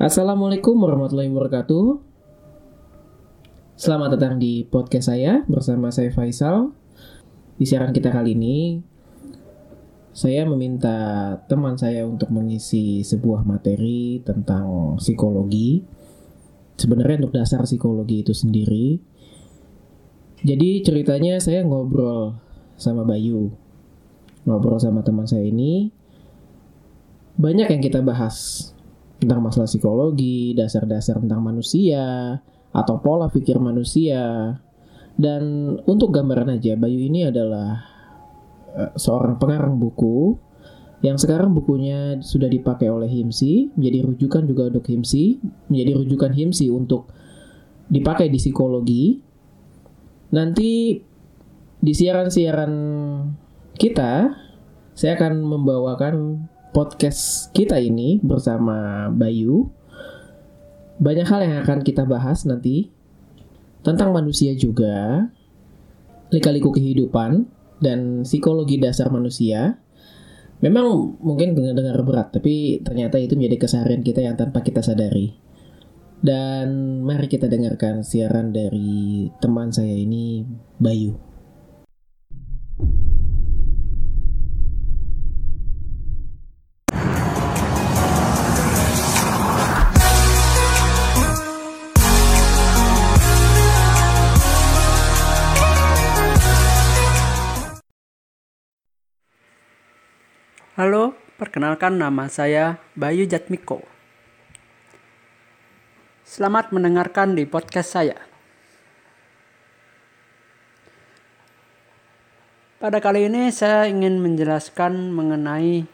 Assalamualaikum warahmatullahi wabarakatuh. Selamat datang di podcast saya bersama saya Faisal. Di siaran kita kali ini, saya meminta teman saya untuk mengisi sebuah materi tentang psikologi. Sebenarnya untuk dasar psikologi itu sendiri. Jadi ceritanya saya ngobrol sama Bayu. Ngobrol sama teman saya ini. Banyak yang kita bahas tentang masalah psikologi, dasar-dasar tentang manusia, atau pola pikir manusia. Dan untuk gambaran aja, Bayu ini adalah uh, seorang pengarang buku yang sekarang bukunya sudah dipakai oleh HIMSI, menjadi rujukan juga untuk HIMSI, menjadi rujukan HIMSI untuk dipakai di psikologi. Nanti di siaran-siaran kita, saya akan membawakan podcast kita ini bersama Bayu. Banyak hal yang akan kita bahas nanti tentang manusia juga, lika-liku kehidupan, dan psikologi dasar manusia. Memang mungkin dengar-dengar berat, tapi ternyata itu menjadi keseharian kita yang tanpa kita sadari. Dan mari kita dengarkan siaran dari teman saya ini, Bayu. Perkenalkan nama saya Bayu Jatmiko. Selamat mendengarkan di podcast saya. Pada kali ini saya ingin menjelaskan mengenai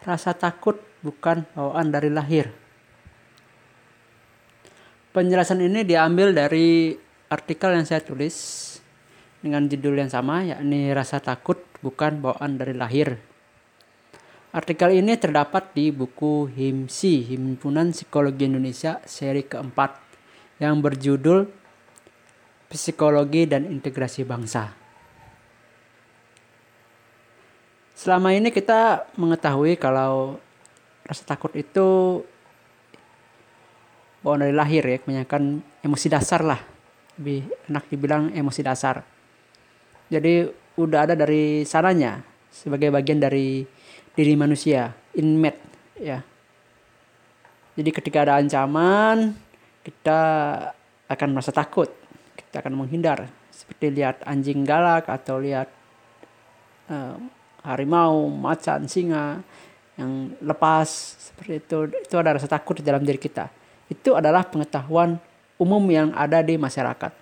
rasa takut bukan bawaan dari lahir. Penjelasan ini diambil dari artikel yang saya tulis dengan judul yang sama yakni rasa takut bukan bawaan dari lahir Artikel ini terdapat di buku HIMSI, Himpunan Psikologi Indonesia, seri keempat, yang berjudul Psikologi dan Integrasi Bangsa. Selama ini kita mengetahui kalau rasa takut itu bawaan dari lahir ya, kebanyakan emosi dasar lah. Lebih enak dibilang emosi dasar. Jadi udah ada dari sananya sebagai bagian dari diri manusia inmate ya. Jadi ketika ada ancaman kita akan merasa takut. Kita akan menghindar. Seperti lihat anjing galak atau lihat uh, harimau macan singa yang lepas seperti itu. Itu ada rasa takut di dalam diri kita. Itu adalah pengetahuan umum yang ada di masyarakat.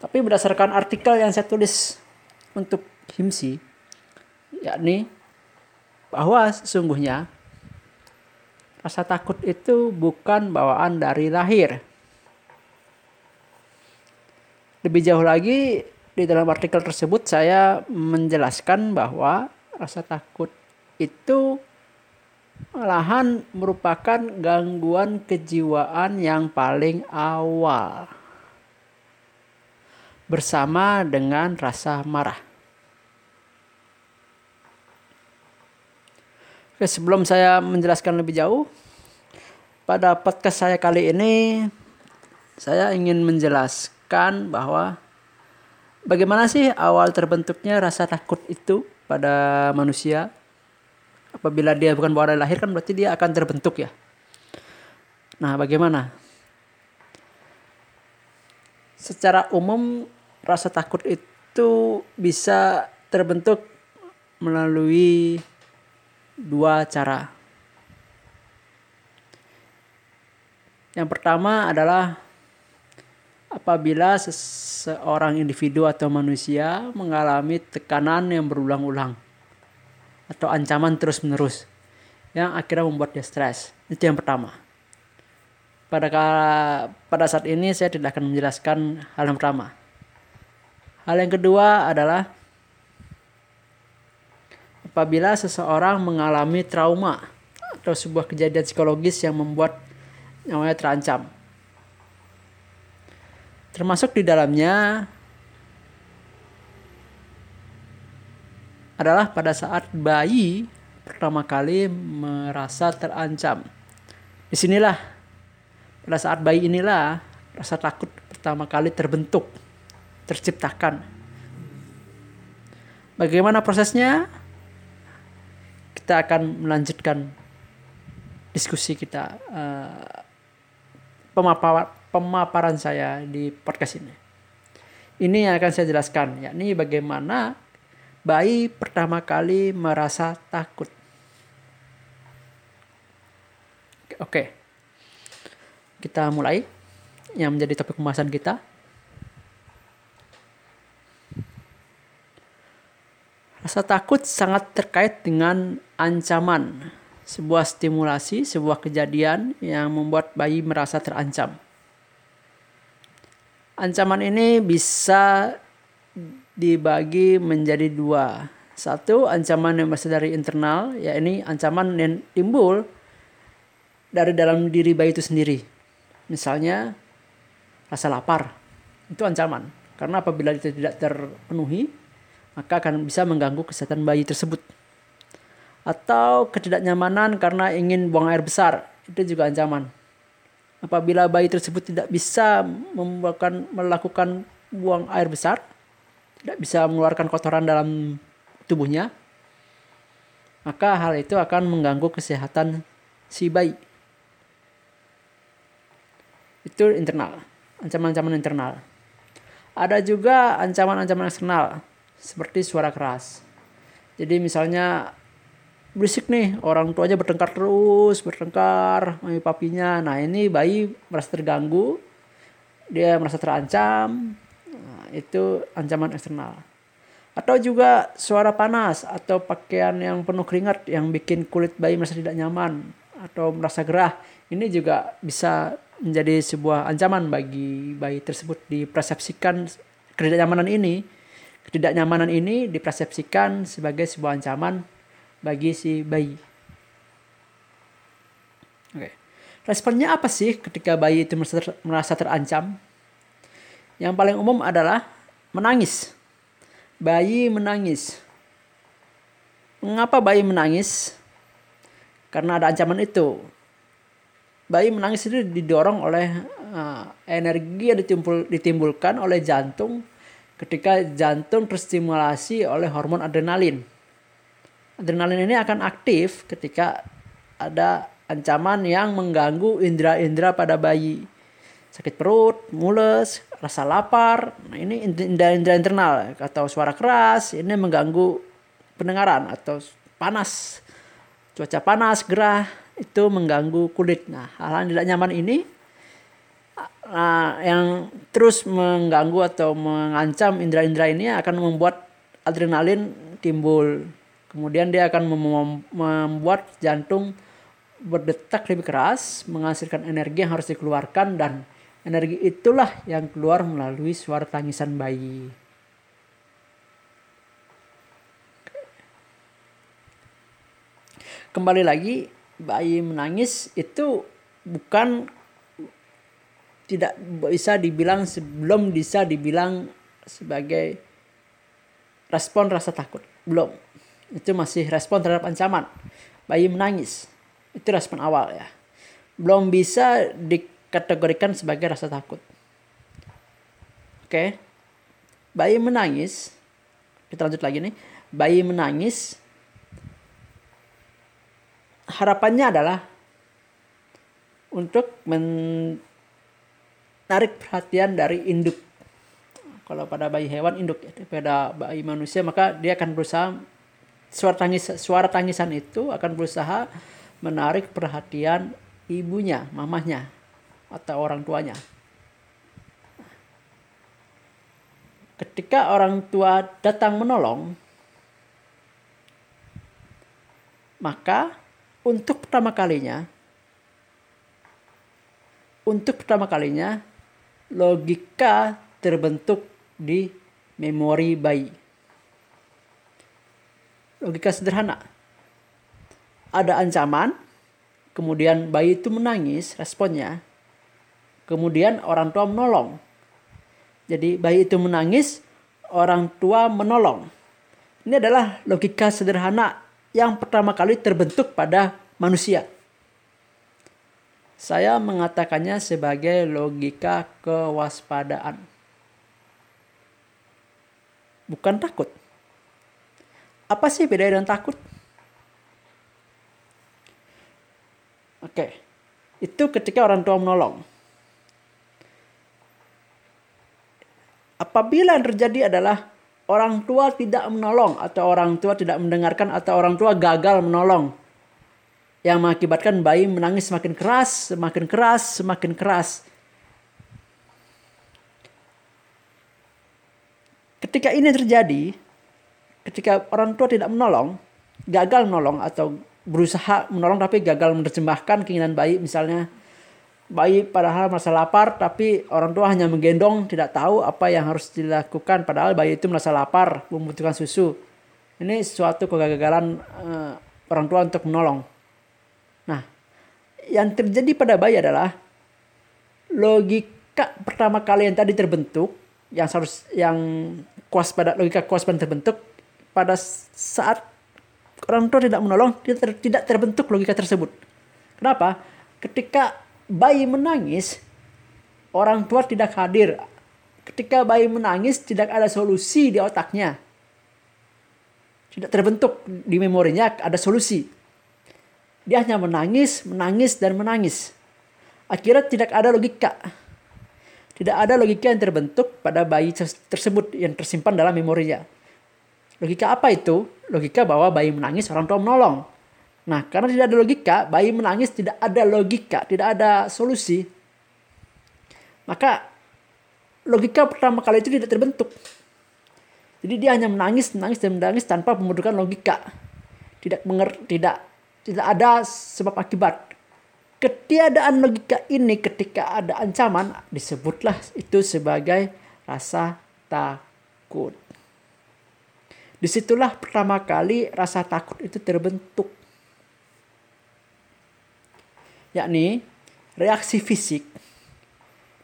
Tapi berdasarkan artikel yang saya tulis untuk HIMSI yakni bahwa sesungguhnya rasa takut itu bukan bawaan dari lahir. Lebih jauh lagi di dalam artikel tersebut saya menjelaskan bahwa rasa takut itu malahan merupakan gangguan kejiwaan yang paling awal bersama dengan rasa marah. Oke, sebelum saya menjelaskan lebih jauh, pada podcast saya kali ini saya ingin menjelaskan bahwa bagaimana sih awal terbentuknya rasa takut itu pada manusia. Apabila dia bukan bawaan lahir kan berarti dia akan terbentuk ya. Nah, bagaimana? Secara umum rasa takut itu bisa terbentuk melalui dua cara. Yang pertama adalah apabila seseorang individu atau manusia mengalami tekanan yang berulang-ulang atau ancaman terus-menerus yang akhirnya membuat dia stres. Itu yang pertama. Pada pada saat ini saya tidak akan menjelaskan hal yang pertama. Hal yang kedua adalah apabila seseorang mengalami trauma atau sebuah kejadian psikologis yang membuat nyawanya terancam. Termasuk di dalamnya adalah pada saat bayi pertama kali merasa terancam Di sinilah pada saat bayi inilah rasa takut pertama kali terbentuk, terciptakan. Bagaimana prosesnya? Kita akan melanjutkan diskusi kita uh, pemapar, pemaparan saya di podcast ini. Ini yang akan saya jelaskan, yakni bagaimana bayi pertama kali merasa takut. Oke. Kita mulai yang menjadi topik pembahasan kita. Rasa takut sangat terkait dengan ancaman, sebuah stimulasi, sebuah kejadian yang membuat bayi merasa terancam. Ancaman ini bisa dibagi menjadi dua. Satu, ancaman yang berasal dari internal, yakni ancaman yang timbul dari dalam diri bayi itu sendiri. Misalnya rasa lapar, itu ancaman. Karena apabila itu tidak terpenuhi, maka akan bisa mengganggu kesehatan bayi tersebut. Atau ketidaknyamanan karena ingin buang air besar, itu juga ancaman. Apabila bayi tersebut tidak bisa melakukan, melakukan buang air besar, tidak bisa mengeluarkan kotoran dalam tubuhnya, maka hal itu akan mengganggu kesehatan si bayi. Itu internal ancaman-ancaman internal. Ada juga ancaman-ancaman eksternal seperti suara keras. Jadi misalnya berisik nih orang tuanya bertengkar terus bertengkar mami papinya. Nah ini bayi merasa terganggu dia merasa terancam. Nah, itu ancaman eksternal. Atau juga suara panas atau pakaian yang penuh keringat yang bikin kulit bayi merasa tidak nyaman atau merasa gerah. Ini juga bisa menjadi sebuah ancaman bagi bayi tersebut. Dipersepsikan ketidaknyamanan ini ketidaknyamanan ini dipersepsikan sebagai sebuah ancaman bagi si bayi. Oke. Responnya apa sih ketika bayi itu merasa, ter, merasa terancam? Yang paling umum adalah menangis. Bayi menangis. Mengapa bayi menangis? Karena ada ancaman itu bayi menangis itu didorong oleh uh, energi yang ditimbul, ditimbulkan oleh jantung ketika jantung terstimulasi oleh hormon adrenalin. Adrenalin ini akan aktif ketika ada ancaman yang mengganggu indera-indera pada bayi. Sakit perut, mules, rasa lapar. Nah, ini indera-indera internal atau suara keras ini mengganggu pendengaran atau panas. Cuaca panas, gerah, itu mengganggu kulit. Nah, hal-hal yang tidak nyaman ini uh, yang terus mengganggu atau mengancam indera-indera ini akan membuat adrenalin timbul. Kemudian dia akan mem membuat jantung berdetak lebih keras, menghasilkan energi yang harus dikeluarkan dan energi itulah yang keluar melalui suara tangisan bayi. Kembali lagi bayi menangis itu bukan tidak bisa dibilang sebelum bisa dibilang sebagai respon rasa takut belum itu masih respon terhadap ancaman. Bayi menangis. Itu respon awal ya. Belum bisa dikategorikan sebagai rasa takut. Oke. Bayi menangis. Kita lanjut lagi nih. Bayi menangis. Harapannya adalah untuk menarik perhatian dari induk. Kalau pada bayi hewan induk. Ya, pada bayi manusia maka dia akan berusaha suara tangis suara tangisan itu akan berusaha menarik perhatian ibunya, mamahnya atau orang tuanya. Ketika orang tua datang menolong, maka untuk pertama kalinya untuk pertama kalinya logika terbentuk di memori bayi. Logika sederhana. Ada ancaman, kemudian bayi itu menangis, responnya. Kemudian orang tua menolong. Jadi bayi itu menangis, orang tua menolong. Ini adalah logika sederhana yang pertama kali terbentuk pada manusia. Saya mengatakannya sebagai logika kewaspadaan. Bukan takut. Apa sih beda dengan takut? Oke. Itu ketika orang tua menolong. Apabila yang terjadi adalah orang tua tidak menolong atau orang tua tidak mendengarkan atau orang tua gagal menolong yang mengakibatkan bayi menangis semakin keras, semakin keras, semakin keras. Ketika ini terjadi, ketika orang tua tidak menolong, gagal menolong atau berusaha menolong tapi gagal menerjemahkan keinginan bayi misalnya bayi padahal merasa lapar tapi orang tua hanya menggendong tidak tahu apa yang harus dilakukan padahal bayi itu merasa lapar membutuhkan susu. Ini suatu kegagalan uh, orang tua untuk menolong. Nah yang terjadi pada bayi adalah logika pertama kali yang tadi terbentuk yang harus yang kuas pada logika kuas pada terbentuk pada saat orang tua tidak menolong ter, tidak terbentuk logika tersebut kenapa ketika bayi menangis, orang tua tidak hadir. Ketika bayi menangis, tidak ada solusi di otaknya. Tidak terbentuk di memorinya ada solusi. Dia hanya menangis, menangis, dan menangis. Akhirnya tidak ada logika. Tidak ada logika yang terbentuk pada bayi tersebut yang tersimpan dalam memorinya. Logika apa itu? Logika bahwa bayi menangis, orang tua menolong. Nah, karena tidak ada logika, bayi menangis tidak ada logika, tidak ada solusi. Maka logika pertama kali itu tidak terbentuk. Jadi dia hanya menangis, menangis dan menangis tanpa membutuhkan logika. Tidak mengerti, tidak tidak ada sebab akibat. Ketiadaan logika ini ketika ada ancaman disebutlah itu sebagai rasa takut. Di situlah pertama kali rasa takut itu terbentuk yakni reaksi fisik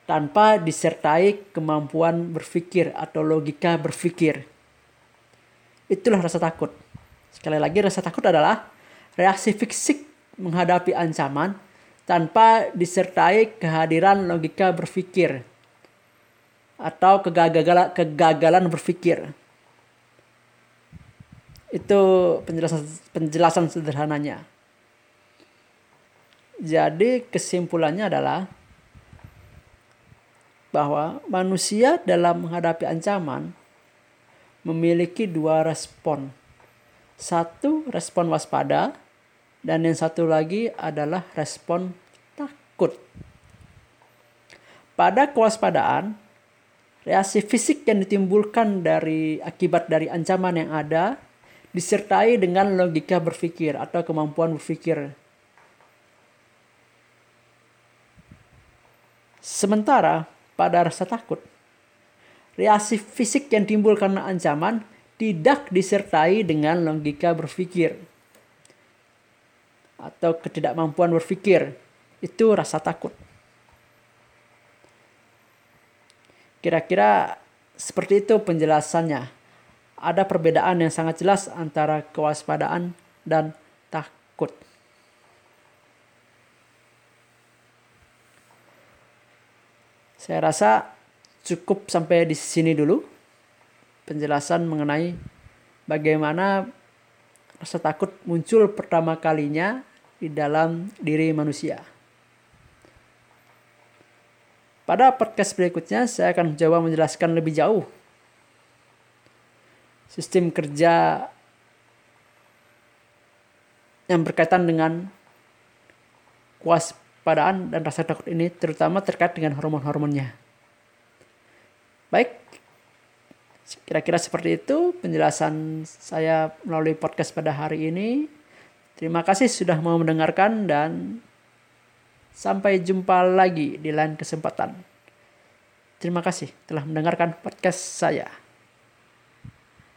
tanpa disertai kemampuan berpikir atau logika berpikir. Itulah rasa takut. Sekali lagi rasa takut adalah reaksi fisik menghadapi ancaman tanpa disertai kehadiran logika berpikir atau kegagalan kegagalan berpikir. Itu penjelasan penjelasan sederhananya. Jadi kesimpulannya adalah bahwa manusia dalam menghadapi ancaman memiliki dua respon. Satu respon waspada dan yang satu lagi adalah respon takut. Pada kewaspadaan, reaksi fisik yang ditimbulkan dari akibat dari ancaman yang ada disertai dengan logika berpikir atau kemampuan berpikir Sementara pada rasa takut, reaksi fisik yang timbul karena ancaman tidak disertai dengan logika berpikir atau ketidakmampuan berpikir. Itu rasa takut. Kira-kira seperti itu penjelasannya. Ada perbedaan yang sangat jelas antara kewaspadaan dan takut. Saya rasa cukup sampai di sini dulu penjelasan mengenai bagaimana rasa takut muncul pertama kalinya di dalam diri manusia. Pada podcast berikutnya saya akan mencoba menjelaskan lebih jauh sistem kerja yang berkaitan dengan kewaspadaan dan rasa takut ini terutama terkait dengan hormon-hormonnya. Baik, kira-kira seperti itu penjelasan saya melalui podcast pada hari ini. Terima kasih sudah mau mendengarkan dan sampai jumpa lagi di lain kesempatan. Terima kasih telah mendengarkan podcast saya.